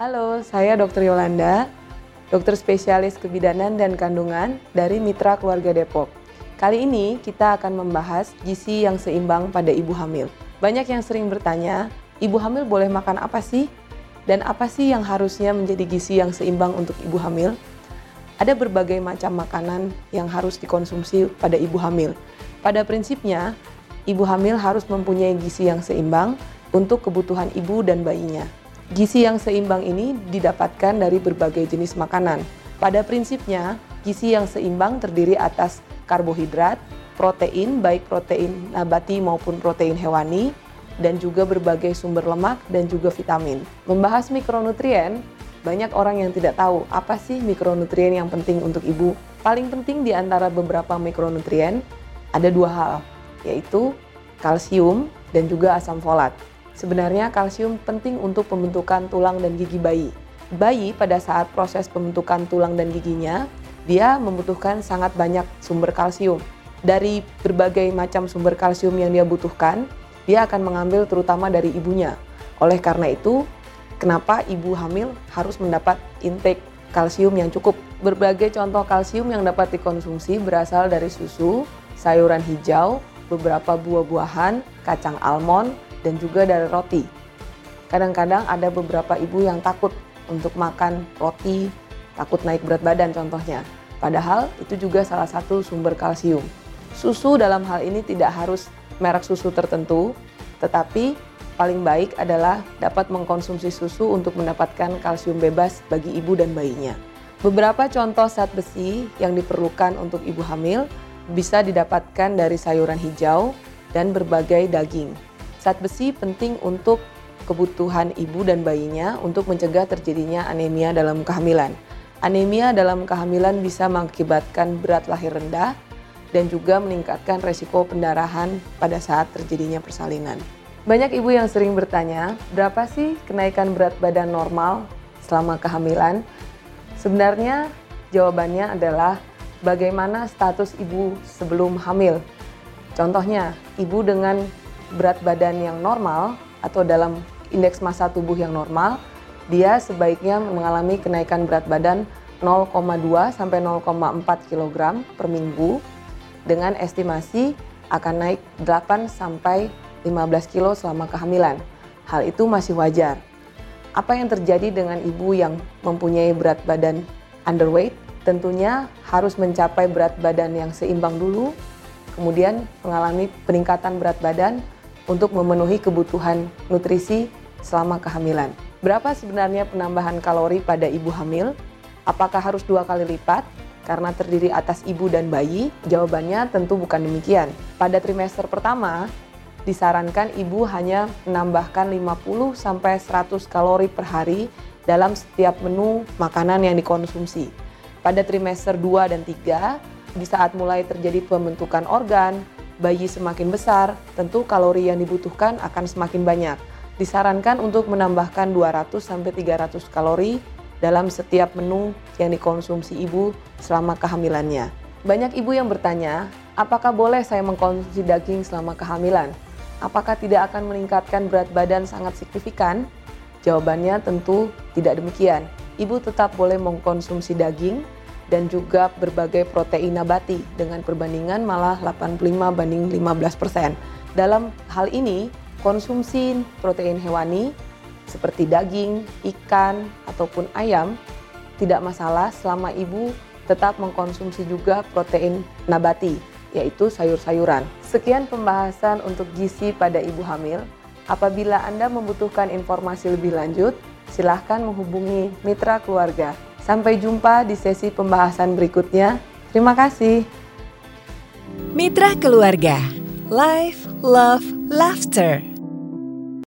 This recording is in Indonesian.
Halo, saya Dr. Yolanda, dokter spesialis kebidanan dan kandungan dari Mitra Keluarga Depok. Kali ini kita akan membahas gizi yang seimbang pada ibu hamil. Banyak yang sering bertanya, ibu hamil boleh makan apa sih? Dan apa sih yang harusnya menjadi gizi yang seimbang untuk ibu hamil? Ada berbagai macam makanan yang harus dikonsumsi pada ibu hamil. Pada prinsipnya, ibu hamil harus mempunyai gizi yang seimbang untuk kebutuhan ibu dan bayinya. Gizi yang seimbang ini didapatkan dari berbagai jenis makanan. Pada prinsipnya, gizi yang seimbang terdiri atas karbohidrat, protein, baik protein nabati maupun protein hewani, dan juga berbagai sumber lemak dan juga vitamin. Membahas mikronutrien, banyak orang yang tidak tahu apa sih mikronutrien yang penting untuk ibu. Paling penting di antara beberapa mikronutrien ada dua hal, yaitu kalsium dan juga asam folat. Sebenarnya kalsium penting untuk pembentukan tulang dan gigi bayi. Bayi pada saat proses pembentukan tulang dan giginya, dia membutuhkan sangat banyak sumber kalsium. Dari berbagai macam sumber kalsium yang dia butuhkan, dia akan mengambil terutama dari ibunya. Oleh karena itu, kenapa ibu hamil harus mendapat intake kalsium yang cukup. Berbagai contoh kalsium yang dapat dikonsumsi berasal dari susu, sayuran hijau, beberapa buah-buahan, kacang almond, dan juga dari roti. Kadang-kadang ada beberapa ibu yang takut untuk makan roti, takut naik berat badan contohnya. Padahal itu juga salah satu sumber kalsium. Susu dalam hal ini tidak harus merek susu tertentu, tetapi paling baik adalah dapat mengkonsumsi susu untuk mendapatkan kalsium bebas bagi ibu dan bayinya. Beberapa contoh zat besi yang diperlukan untuk ibu hamil bisa didapatkan dari sayuran hijau dan berbagai daging. Zat besi penting untuk kebutuhan ibu dan bayinya untuk mencegah terjadinya anemia dalam kehamilan. Anemia dalam kehamilan bisa mengakibatkan berat lahir rendah dan juga meningkatkan resiko pendarahan pada saat terjadinya persalinan. Banyak ibu yang sering bertanya, berapa sih kenaikan berat badan normal selama kehamilan? Sebenarnya jawabannya adalah bagaimana status ibu sebelum hamil. Contohnya, ibu dengan berat badan yang normal atau dalam indeks massa tubuh yang normal, dia sebaiknya mengalami kenaikan berat badan 0,2 sampai 0,4 kg per minggu dengan estimasi akan naik 8 sampai 15 kg selama kehamilan. Hal itu masih wajar. Apa yang terjadi dengan ibu yang mempunyai berat badan underweight? Tentunya harus mencapai berat badan yang seimbang dulu, kemudian mengalami peningkatan berat badan untuk memenuhi kebutuhan nutrisi selama kehamilan. Berapa sebenarnya penambahan kalori pada ibu hamil? Apakah harus dua kali lipat? Karena terdiri atas ibu dan bayi, jawabannya tentu bukan demikian. Pada trimester pertama, disarankan ibu hanya menambahkan 50 100 kalori per hari dalam setiap menu makanan yang dikonsumsi. Pada trimester 2 dan 3, di saat mulai terjadi pembentukan organ, bayi semakin besar, tentu kalori yang dibutuhkan akan semakin banyak. Disarankan untuk menambahkan 200-300 kalori dalam setiap menu yang dikonsumsi ibu selama kehamilannya. Banyak ibu yang bertanya, apakah boleh saya mengkonsumsi daging selama kehamilan? Apakah tidak akan meningkatkan berat badan sangat signifikan? Jawabannya tentu tidak demikian. Ibu tetap boleh mengkonsumsi daging dan juga berbagai protein nabati dengan perbandingan malah 85 banding 15 persen. Dalam hal ini, konsumsi protein hewani seperti daging, ikan, ataupun ayam tidak masalah selama ibu tetap mengkonsumsi juga protein nabati, yaitu sayur-sayuran. Sekian pembahasan untuk gizi pada ibu hamil. Apabila Anda membutuhkan informasi lebih lanjut, silahkan menghubungi mitra keluarga Sampai jumpa di sesi pembahasan berikutnya. Terima kasih. Mitra Keluarga, Life, Love, Laughter.